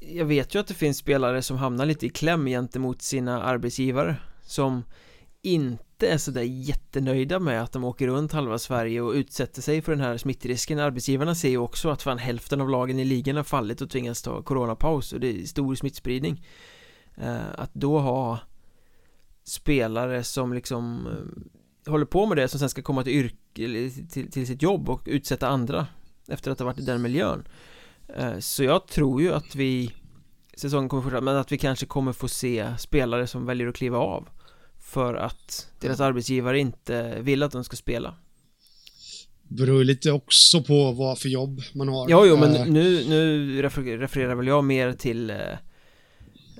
jag vet ju att det finns spelare som hamnar lite i kläm gentemot sina arbetsgivare som inte är sådär jättenöjda med att de åker runt halva Sverige och utsätter sig för den här smittrisken Arbetsgivarna ser ju också att fan hälften av lagen i ligan har fallit och tvingas ta coronapaus och det är stor smittspridning att då ha spelare som liksom eh, håller på med det som sen ska komma till yrke, till, till sitt jobb och utsätta andra efter att ha varit i den miljön. Eh, så jag tror ju att vi Säsongen kommer fortsätta men att vi kanske kommer få se spelare som väljer att kliva av För att deras arbetsgivare inte vill att de ska spela. Beror lite också på vad för jobb man har. Ja, jo, men eh. nu, nu refererar väl jag mer till eh,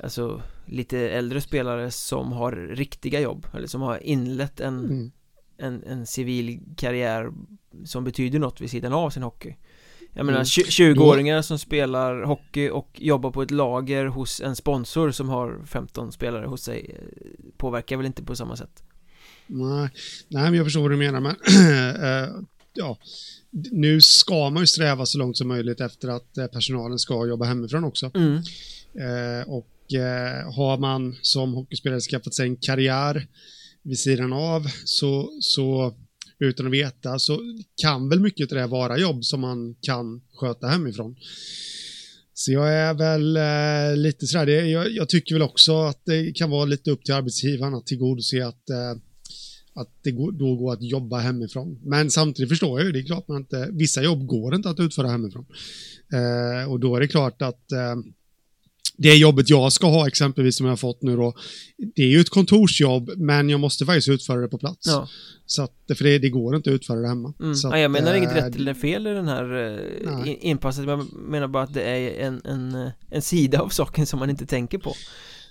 Alltså lite äldre spelare som har riktiga jobb Eller som har inlett en, mm. en, en civil karriär Som betyder något vid sidan av sin hockey jag menar 20-åringar mm. som spelar hockey och jobbar på ett lager hos en sponsor som har 15 spelare hos sig eh, Påverkar väl inte på samma sätt Nej, nej men jag förstår vad du menar men äh, Ja Nu ska man ju sträva så långt som möjligt efter att äh, personalen ska jobba hemifrån också mm. äh, Och Eh, har man som hockeyspelare skaffat sig en karriär vid sidan av så, så utan att veta så kan väl mycket av det vara jobb som man kan sköta hemifrån. Så jag är väl eh, lite sådär, det, jag, jag, tycker väl också att det kan vara lite upp till arbetsgivaren att tillgodose att, eh, att det går, då går att jobba hemifrån. Men samtidigt förstår jag ju, det är klart man inte, vissa jobb går inte att utföra hemifrån. Eh, och då är det klart att eh, det jobbet jag ska ha exempelvis som jag har fått nu då, det är ju ett kontorsjobb, men jag måste faktiskt utföra det på plats. Ja. Så att, för det, det går inte att utföra det hemma. Mm. Så ja, jag menar äh, inget rätt eller fel i den här äh, inpasset, jag menar bara att det är en, en, en sida av saken som man inte tänker på.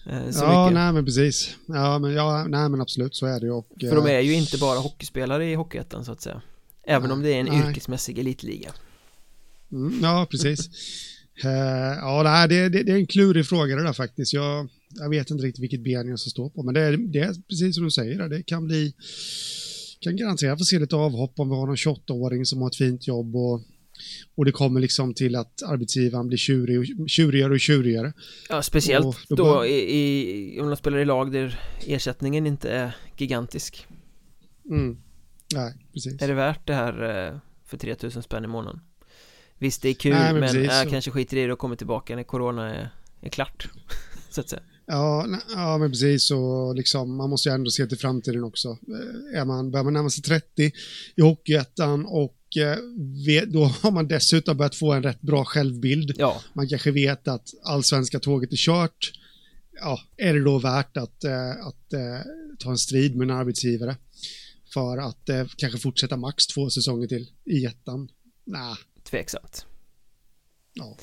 Äh, ja, mycket. nej men precis. Ja, men, ja, nej men absolut, så är det ju. Och, för de är ju inte bara hockeyspelare i Hockeyettan så att säga. Även nej, om det är en nej. yrkesmässig elitliga. Mm, ja, precis. Uh, ja, det, det, det, är en klurig fråga det där faktiskt. Jag, jag vet inte riktigt vilket ben jag ska stå på, men det är, det är precis som du säger, det kan bli kan garanterat få se lite avhopp om vi har någon 28-åring som har ett fint jobb och, och det kommer liksom till att arbetsgivaren blir tjurig, tjurigare och tjurigare. Ja, speciellt och då, då i, i, om de spelar i lag där ersättningen inte är gigantisk. Mm. Nej, precis. Är det värt det här eh, för 3000 spänn i månaden? Visst det är kul Nej, men, men jag kanske skiter i det och kommer tillbaka när corona är, är klart Så att säga. Ja, ja men precis och liksom man måste ju ändå se till framtiden också. Eh, är man, börjar man närma sig 30 i Hockeyettan och eh, då har man dessutom börjat få en rätt bra självbild. Ja. Man kanske vet att allsvenska tåget är kört. Ja, är det då värt att, eh, att ta en strid med en arbetsgivare för att kanske fortsätta max två säsonger till i ettan? Nej, tveksamt. Ja.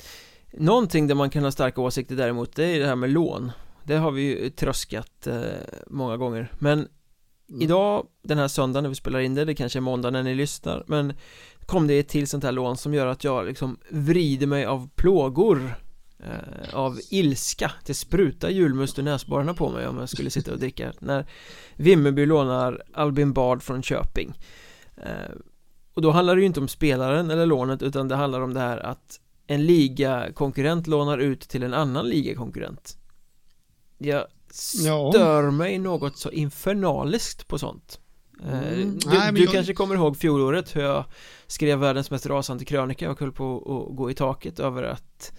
Någonting där man kan ha starka åsikter däremot det är det här med lån. Det har vi ju tröskat eh, många gånger. Men mm. idag, den här söndagen när vi spelar in det, det kanske är måndag när ni lyssnar Men kom det ett till sånt här lån som gör att jag liksom vrider mig av plågor eh, Av ilska. Det sprutar julmust ur näsborrarna på mig om jag skulle sitta och dricka När Vimmerby lånar Albin Bard från Köping. Eh, Och då handlar det ju inte om spelaren eller lånet utan det handlar om det här att en ligakonkurrent lånar ut till en annan ligakonkurrent Jag stör ja. mig något så infernaliskt på sånt eh, mm. Du, Nej, du jag... kanske kommer ihåg fjolåret hur jag skrev världens mest rasande krönika och höll på att gå i taket över att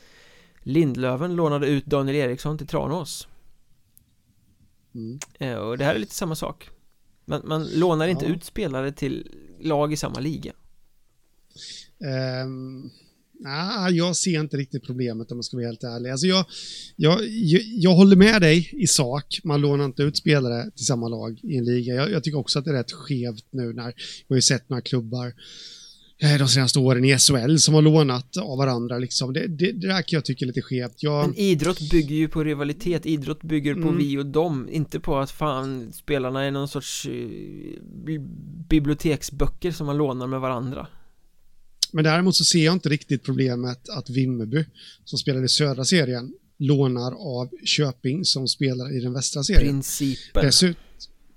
Lindlöven lånade ut Daniel Eriksson till Tranås mm. Eh, och det här är lite samma sak Man, man lånar inte ja. ut spelare till lag i samma liga ehm, um Nej, jag ser inte riktigt problemet om man ska vara helt ärlig. Alltså jag, jag, jag, jag håller med dig i sak. Man lånar inte ut spelare till samma lag i en liga. Jag, jag tycker också att det är rätt skevt nu när vi har sett några klubbar de senaste åren i SHL som har lånat av varandra. Liksom. Det, det, det där kan jag tycka är lite skevt. Jag... Men idrott bygger ju på rivalitet, idrott bygger på mm. vi och dem, inte på att fan spelarna är någon sorts uh, biblioteksböcker som man lånar med varandra. Men däremot så ser jag inte riktigt problemet att Vimmerby, som spelar i södra serien, lånar av Köping som spelar i den västra serien. Principen. Dessut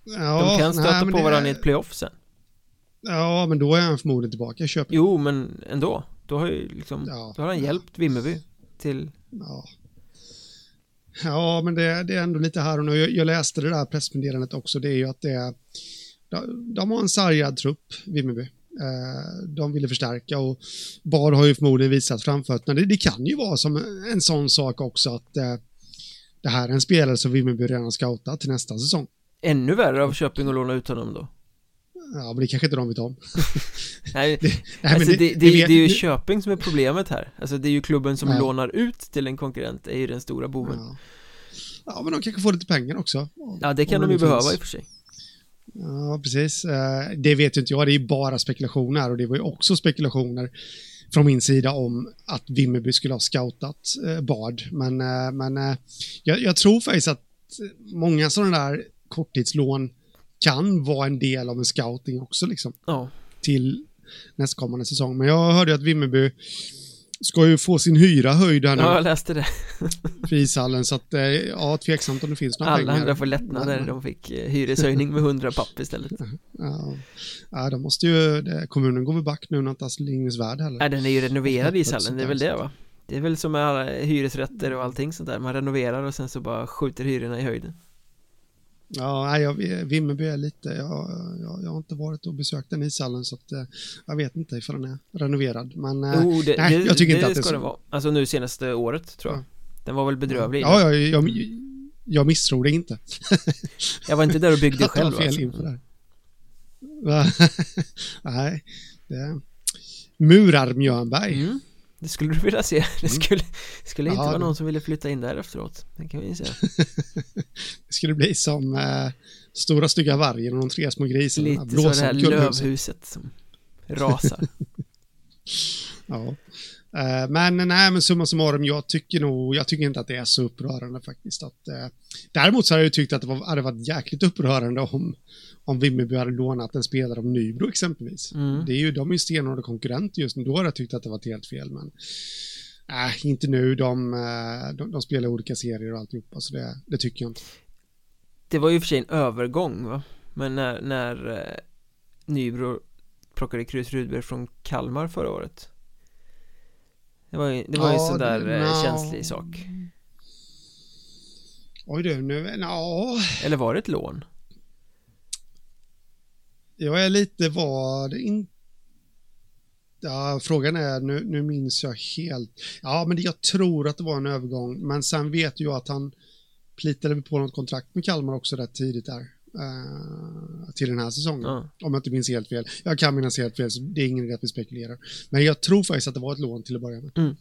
ja, De kan stöta nej, på varandra är... i ett playoff sen. Ja, men då är han förmodligen tillbaka i Köping. Jo, men ändå. Då har ju liksom, ja. då har han hjälpt Vimmerby till... Ja. Ja, men det, det, är ändå lite här och nu. Jag, jag läste det där pressmeddelandet också. Det är ju att det är... De, har en sargad trupp, Vimmerby. Eh, de ville förstärka och Bar har ju förmodligen visat framfötterna. Det, det kan ju vara som en sån sak också att eh, det här är en spelare som Vimmerby redan scoutat till nästa säsong. Ännu värre av Köping att låna ut honom då? Ja, men det kanske inte de vet om. nej, det, nej, alltså det, det, det, är ju Köping som är problemet här. Alltså det är ju klubben som ja. lånar ut till en konkurrent, är ju den stora boven. Ja. ja, men de kanske får lite pengar också. Ja, det kan de ju behöva i och för sig. Ja, precis. Eh, det vet ju inte jag, det är bara spekulationer och det var ju också spekulationer från min sida om att Vimmerby skulle ha scoutat eh, Bard. Men, eh, men jag, jag tror faktiskt att många sådana där korttidslån kan vara en del av en scouting också liksom. Ja. Till nästkommande säsong. Men jag hörde att Vimmerby ska ju få sin hyra höjd här nu. Ja, jag läste det. för ishallen, så att, eh, ja, tveksamt om det finns några Alla pengar. Alla andra får lättnader, de fick eh, hyreshöjning med 100 papp istället. Ja, ja de måste ju, kommunen går väl back nu när inte Astrid Värld heller. Ja, den är ju renoverad ishallen, det är väl det va? Det är väl som med alla hyresrätter och allting sånt där, man renoverar och sen så bara skjuter hyrorna i höjden. Ja, jag, Vimmerby är lite, jag, jag, jag, har inte varit och besökt den ishallen så att eh, jag vet inte ifall den är renoverad. Men jo, det, nej, det, jag tycker det inte att det ska det vara. Alltså nu senaste året tror jag. Ja. Den var väl bedrövlig? Ja, ja jag, jag, jag misstror det inte. jag var inte där och byggde själv fel alltså. inför det. nej, det Murar Mjörnberg. Mm. Det skulle du vilja se. Det mm. skulle, skulle inte ja, vara någon som ville flytta in där efteråt. Det kan vi säga. det skulle bli som äh, Stora stygga vargen och de tre små grisarna. Lite så det här lövhuset som rasar. ja. Uh, men nej, men summa summarum, jag tycker nog, jag tycker inte att det är så upprörande faktiskt. Att, uh, däremot så hade jag tyckt att det var, hade varit jäkligt upprörande om, om Vimmerby hade lånat en spelare av Nybro exempelvis. Mm. Det är ju, de är ju stenhårda konkurrenter just nu, då hade jag tyckt att det var helt fel, men äh, inte nu, de, eh, de, de spelar olika serier och alltihopa, så det, det tycker jag inte. Det var ju för sig en övergång, va? Men när, när eh, Nybro plockade Krus Rudberg från Kalmar förra året Det var ju, det var ja, ju sådär eh, no. känslig sak Oj du, nu, ja Eller var det ett lån? Jag är lite vad inte Ja, frågan är, nu, nu minns jag helt. Ja, men jag tror att det var en övergång, men sen vet jag att han plitade på något kontrakt med Kalmar också rätt tidigt där. Uh, till den här säsongen. Mm. Om jag inte minns helt fel. Jag kan minnas helt fel, så det är ingen idé att vi spekulerar. Men jag tror faktiskt att det var ett lån till att börja med. Mm.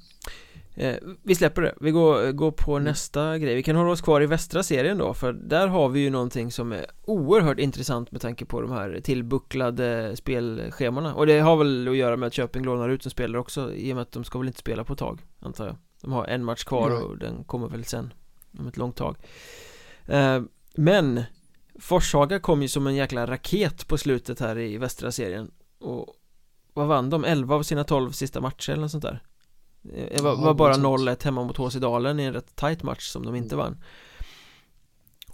eh, Vi släpper det, vi går, går på Mm. nästa grej Vi kan hålla oss kvar i västra serien då För där har vi ju någonting som är oerhört intressant med tanke på de här tillbucklade spelschemana Och det har väl att göra med att Köping lånar ut en spelare också I och med att de ska väl inte spela på ett tag Antar jag De har en match kvar och den kommer väl sen Om ett långt tag eh, Men Forshaga kom ju som en jäkla raket på slutet här i västra serien. Och vad vann de? 11 av sina 12 sista matcher eller något sånt där. Det var, Ja, var bara något sånt. 0-1 hemma mot HC Dalen i en rätt tight match som de inte vann.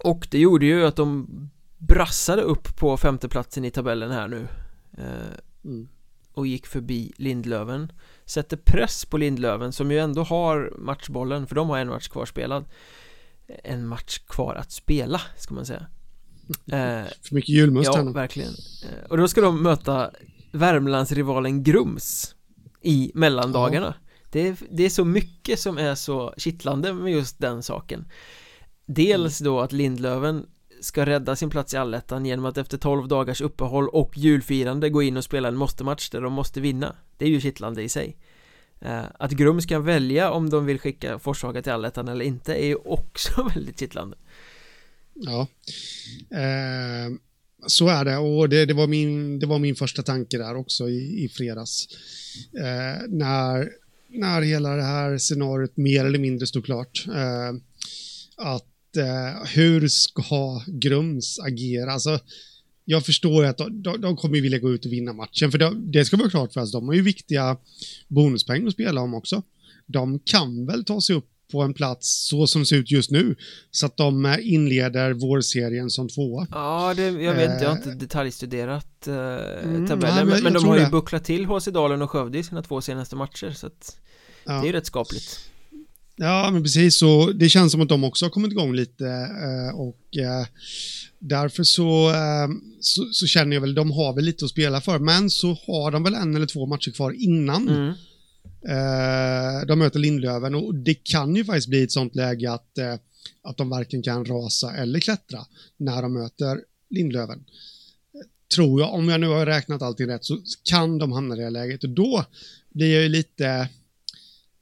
Och det gjorde ju att de brassade upp på femteplatsen i tabellen här nu. Eh, Mm. och gick förbi Lindlöven. Sätter press på Lindlöven som ju ändå har matchbollen för de har en match kvar spelad. En match kvar att spela ska man säga. eh, För mycket julmust Ja, här nu. verkligen. Eh, Och då ska de möta Värmlandsrivalen Grums I mellandagarna. Det, är, det är så mycket som är så kittlande med just den saken. Dels då att Lindlöven ska rädda sin plats i allettan genom att efter 12 dagars uppehåll och julfirande gå in och spela en måste-match där de måste vinna. Det är ju kittlande i sig. Eh, Att Grums kan välja om de vill skicka Forshaga till allettan eller inte är ju också väldigt kittlande Ja. Eh, så är det och det, det, var min, det var min första tanke där också i, i fredags. Eh, när, när hela det här scenariot mer eller mindre stod klart. Eh, att eh, hur ska Grums agera? Alltså, jag förstår att de, de, de kommer vilja gå ut och vinna matchen, för de, det ska vara klart för oss, de har ju viktiga bonuspoäng att spela om också. De kan väl ta sig upp på en plats så som det ser ut just nu, så att de eh, inleder vårserien som tvåa. Ja, det, jag vet inte, jag har inte Eh. detaljstuderat eh, Mm, tabellen nej, men Men, de har ju det. bucklat till HC Dalen och Skövde i sina två senaste matcher Så att Ja. det är ju rätt skapligt Ja, men precis. Så det känns som att de också har kommit igång lite eh, och därför så, så, så känner jag väl, de har väl lite att spela för, men så har de väl en eller två matcher kvar innan mm. Eh, de möter Lindlöven och det kan ju faktiskt bli ett sånt läge att, eh, att de varken kan rasa eller klättra när de möter Lindlöven. Tror jag, om jag nu har räknat allting rätt, så kan de hamna i det läget och då blir jag ju lite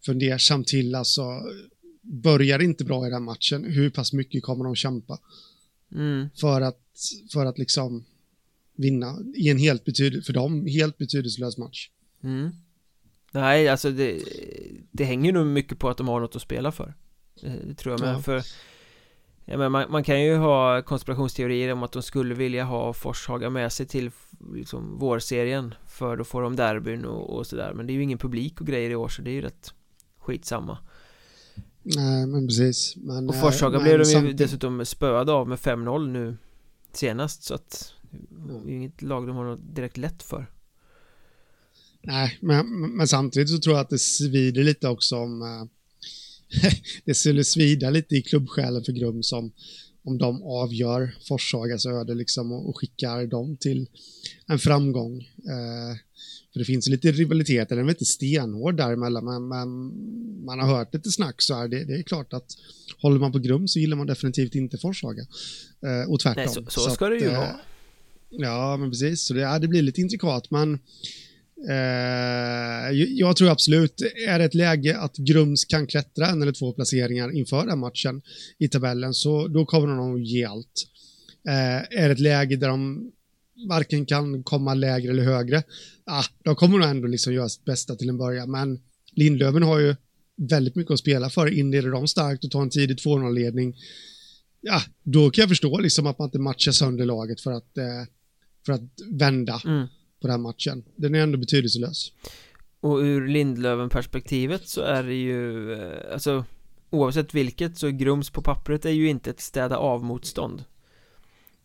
fundersam till, alltså börjar inte bra i den matchen, hur pass mycket kommer de kämpa Mm. för att, för att liksom vinna i en helt betyd för dem helt betydelselös match. Mm. Nej, alltså det, det hänger nog mycket på att de har något att spela för. Det, det tror jag med, Ja. för ja, men man, man kan ju ha konspirationsteorier om att de skulle vilja ha Forshaga med sig till liksom, vårserien För då får de derbyn och, och sådär. Men det är ju ingen publik och grejer i år så det är ju rätt skitsamma. Nej, men precis. Men, Och eh, Forshaga men blev de ju dessutom spöade av med 5-0 nu senast så att det är ju inget lag de har något direkt lätt för Nej, men, men samtidigt så tror jag att det svider lite också om... eh, det skulle svida lite i klubbsjälen för Grums om, om de avgör Forshagas öde liksom och, och skickar dem till en framgång. Eh, för det finns lite rivalitet, den är inte stenhård däremellan, men, men man har hört lite snack så här. Det, det är klart att håller man på Grums så gillar man definitivt inte Forshaga. Eh, och tvärtom. Nej, så, så ska det ju att, eh, vara Ja, men precis. Så det, ja, det blir lite intrikat, men Eh, jag- jag tror absolut, är det ett läge att Grums kan klättra en eller två placeringar inför den matchen i tabellen, så då kommer de nog ge allt. Eh, är det ett läge där de varken kan komma lägre eller högre, ah, de kommer nog ändå liksom göra sitt bästa till en början, men Lindlöven har ju väldigt mycket att spela för. Inleder de starkt och tar en tidig 2-0-ledning, ja, då kan jag förstå liksom att man inte matchar sönder laget för att, eh, för att vända mm på den matchen. Den är ändå betydelselös. Och ur Lindlöven-perspektivet så är det ju, eh, alltså Oavsett vilket så Grums på pappret är ju inte ett städa av-motstånd.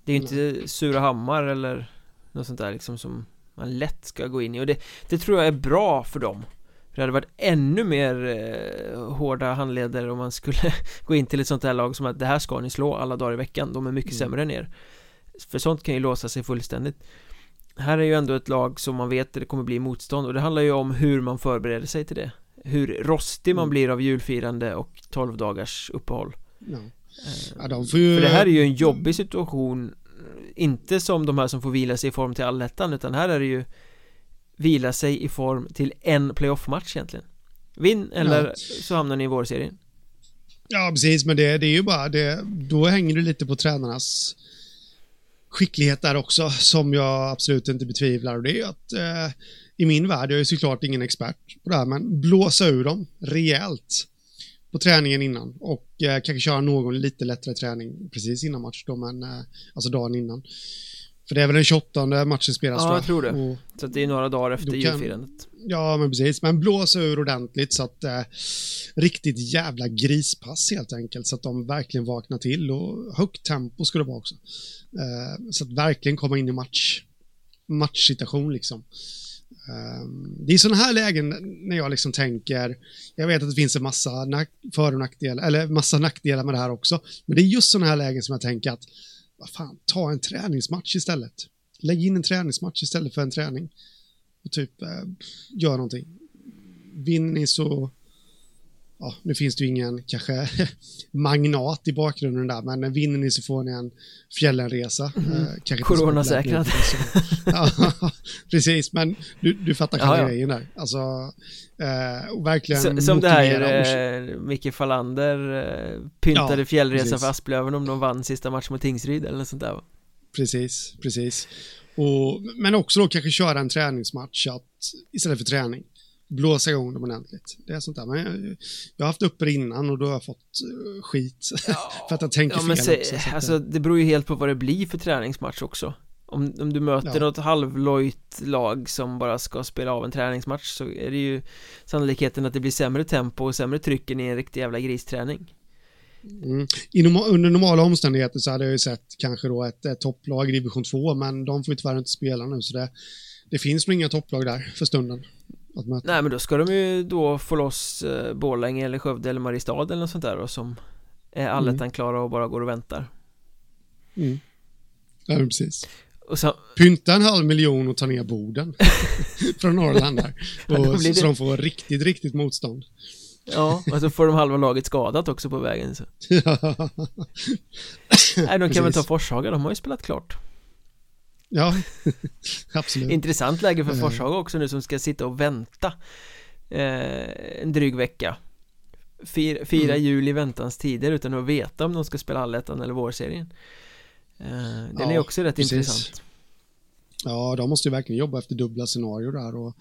Det är ju inte Surahammar eller något sånt där liksom som man lätt ska gå in i. Och det, det tror jag är bra för dem. För det hade varit ännu mer eh, hårda handleder om man skulle gå in till ett sånt här lag som att det här ska ni slå alla dagar i veckan, de är mycket Mm. sämre än er. För sånt kan ju låsa sig fullständigt här är ju ändå ett lag som man vet att det kommer bli motstånd och det handlar ju om hur man förbereder sig till det Hur rostig man Mm. blir av julfirande och 12 dagars uppehåll Ja. Eh, Ja, de får ju... För det här är ju en jobbig situation Inte som de här som får vila sig i form till allettan utan här är det ju Vila sig i form till en playoff-match egentligen Vinn eller ja. så hamnar ni i vårserien Ja, precis, men det, det är ju bara det, då hänger det lite på tränarnas skicklighet där också, som jag absolut inte betvivlar. Och det är att eh, i min värld, jag är såklart ingen expert på det här, men blåsa ur dem rejält på träningen innan och eh, kanske köra någon lite lättare träning precis innan match då, men eh, alltså dagen innan. För det är väl den 28 matchen spelas Ja, jag tror det. Och så det är några dagar efter kan, julfirandet. Ja, men precis. Men blåsa ur ordentligt så att eh, riktigt jävla grispass helt enkelt. Så att de verkligen vaknar till och högt tempo ska det vara också. Eh, så att verkligen komma in i match, matchsituation liksom. Um, det är sådana här lägen när jag liksom tänker, jag vet att det finns en massa för och nackdelar, eller massa nackdelar med det här också, men det är just sådana här lägen som jag tänker att, vad fan, ta en träningsmatch istället. Lägg in en träningsmatch istället för en träning. Och typ, eh, gör någonting. Vinner ni så ja, nu finns det ju ingen kanske magnat i bakgrunden där, men vinner ni så får ni en fjällenresa. Mm. Eh, Coronasäkrad. ja, precis, men du, du fattar själva ja, grejen där. Alltså, eh, verkligen så, Som det här eh, Micke Fallander eh, pyntade ja, fjällresa precis. för Asplöven om de vann sista matchen mot Tingsryd eller något sånt där? Precis, precis. Och, men också då kanske köra en träningsmatch att, istället för träning blåsa igång dem ordentligt. Det är sånt där. Men jag, jag har haft uppe det innan och då har jag fått uh, skit ja, för att jag tänker ja, fel se, också. Alltså det beror ju helt på vad det blir för träningsmatch också. Om, om du möter ja. något halvlojt lag som bara ska spela av en träningsmatch så är det ju sannolikheten att det blir sämre tempo och sämre tryck än i en riktig jävla gristräning. Mm. Norma under normala omständigheter så hade jag ju sett kanske då ett, ett topplag i division 2 men de får ju tyvärr inte spela nu så det, det finns nog inga topplag där för stunden. Nej men då ska de ju då få loss eh, Borlänge eller Skövde eller Mariestad eller något sånt där då, som är allettan mm. klara och bara går och väntar mm. Ja precis och så... Pynta en halv miljon och ta ner Boden från Norrland där och, så, det... så de får riktigt, riktigt motstånd Ja, och så får de halva laget skadat också på vägen så. Nej, de kan Precis. väl ta Forshaga, de har ju spelat klart Ja, absolut. Intressant läge för eh. Forshaga också nu som ska sitta och vänta eh, en dryg vecka. Fira, fira mm. jul i väntans tider utan att veta om de ska spela allettan eller vårserien. Eh, den ja, är också rätt precis. intressant. Ja, de måste ju verkligen jobba efter dubbla scenarier där och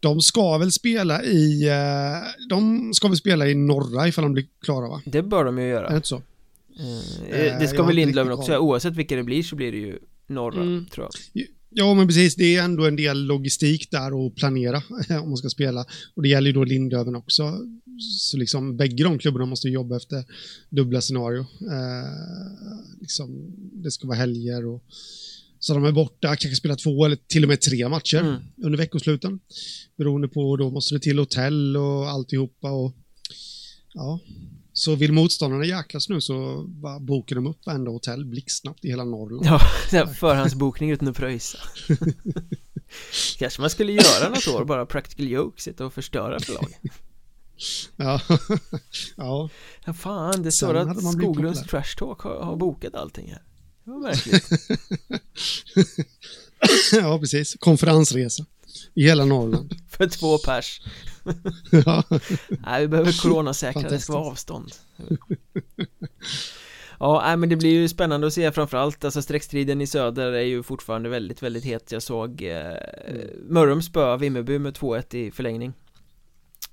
de ska väl spela i, eh, de ska väl spela i norra ifall de blir klara va? Det bör de ju göra. Är det inte så? Eh, det ska väl Lindlöven också, oavsett vilka det blir så blir det ju norra, mm. tror jag. Ja, men precis. Det är ändå en del logistik där att planera om man ska spela. Och det gäller ju då Lindöven också. Så liksom bägge de klubbarna måste jobba efter dubbla scenario. Eh, liksom, det ska vara helger och så de är borta, kanske spelar två eller till och med tre matcher mm. under veckosluten. Beroende på, då måste det till hotell och alltihopa och ja, så vill motståndarna jäklas nu så bokar de upp varenda hotell blixtsnabbt i hela Norrland. Ja, förhandsbokning utan att pröjsa. Kanske man skulle göra något år, bara practical jokes, sitta och förstöra för. Ja, ja. Ja, fan, det står att Skoglunds Trash Talk har, har bokat allting här. Det var märkligt. ja, precis. Konferensresa. I hela Norrland. För två pers. Ja. Nej, vi behöver coronasäkra, det ska vara avstånd. Ja, men det blir ju spännande att se framförallt Alltså streckstriden i söder är ju fortfarande väldigt, väldigt het Jag såg eh, mm. Mörrum spöa Vimmerby med 2-1 i förlängning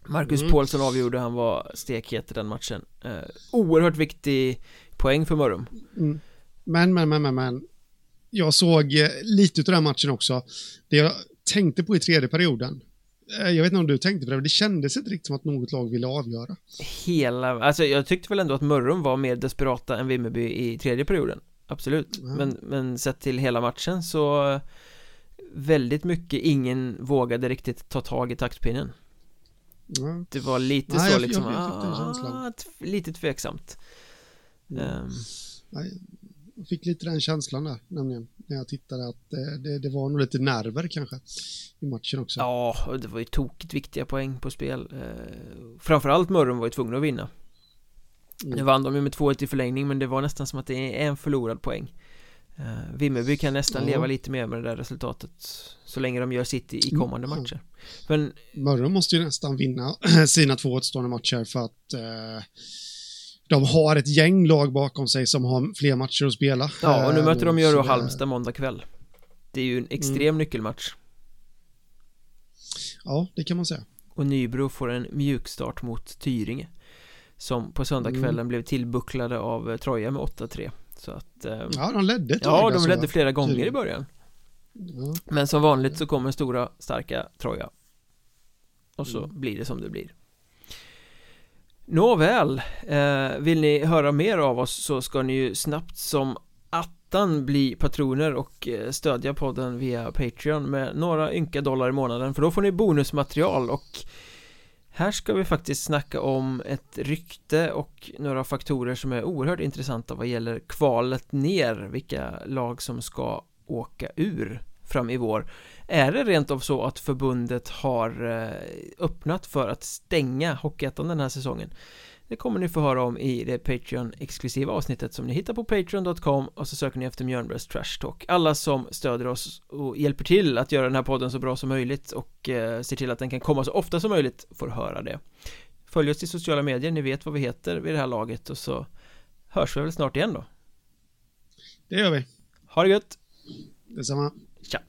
Marcus mm. Paulsson avgjorde, han var stekhet i den matchen eh, Oerhört viktig poäng för Mörrum mm. Men, men, men, men, men Jag såg eh, lite av den matchen också Det jag tänkte på i tredje perioden. Eh, jag vet inte om du tänkte på det, men det kändes inte riktigt som att något lag ville avgöra. Hela, alltså jag tyckte väl ändå att Mörrum var mer desperata än Vimmerby i tredje perioden. Absolut, mm. men, men sett till hela matchen så väldigt mycket ingen vågade riktigt ta tag i taktpinnen. Mm. Det var lite Nej, så jag, liksom, jag, jag ah, lite tveksamt. Mm. Um. Nej, jag fick lite den känslan där, nämligen när jag tittade att det, det, det, var nog lite nerver kanske i matchen också. Ja, och det var ju tokigt viktiga poäng på spel. Eh, framförallt Mörrum var ju tvungna att vinna. Mm. Nu vann de ju med 2-1 i förlängning men det var nästan som att det är en förlorad poäng. eh, Vimmerby kan nästan Ja. leva lite mer med det där resultatet Så länge de gör City i kommande Mm. matcher Men Mörrum måste ju nästan vinna sina två återstående matcher för att eh, de har ett gäng lag bakom sig som har fler matcher att spela. Ja, och nu Eh, möter de så då det- Halmstad måndag kväll Det är ju en extrem Mm. nyckelmatch Ja, det kan man säga. Och Nybro får en mjukstart mot Tyringe Som på söndagskvällen Mm. blev tillbucklade av eh, Troja med 8-3 Så att eh, Ja, de ledde Ja, de alltså, ledde flera gånger i början Ja. Men som vanligt så kommer stora, starka Troja Och så Mm. blir det som det blir Nåväl, eh, vill ni höra mer av oss så ska ni ju snabbt som attan bli patroner och eh, stödja podden via Patreon med några ynka dollar i månaden för då får ni bonusmaterial. Och här ska vi faktiskt snacka om ett rykte och några faktorer som är oerhört intressanta vad gäller kvalet ner vilka lag som ska åka ur fram i vår är det rent av så att förbundet har eh, öppnat för att stänga Hockeyettan den här säsongen? Det kommer ni få höra om i det Patreon-exklusiva avsnittet som ni hittar på Patreon.com och så söker ni efter Mjölnbergs Trash Talk. Alla som stöder oss och hjälper till att göra den här podden så bra som möjligt och eh, ser till att den kan komma så ofta som möjligt får höra det. Följ oss i sociala medier, ni vet vad vi heter vid det här laget och så hörs vi väl snart igen då. Det gör vi. Ha det gött! Detsamma. Tja!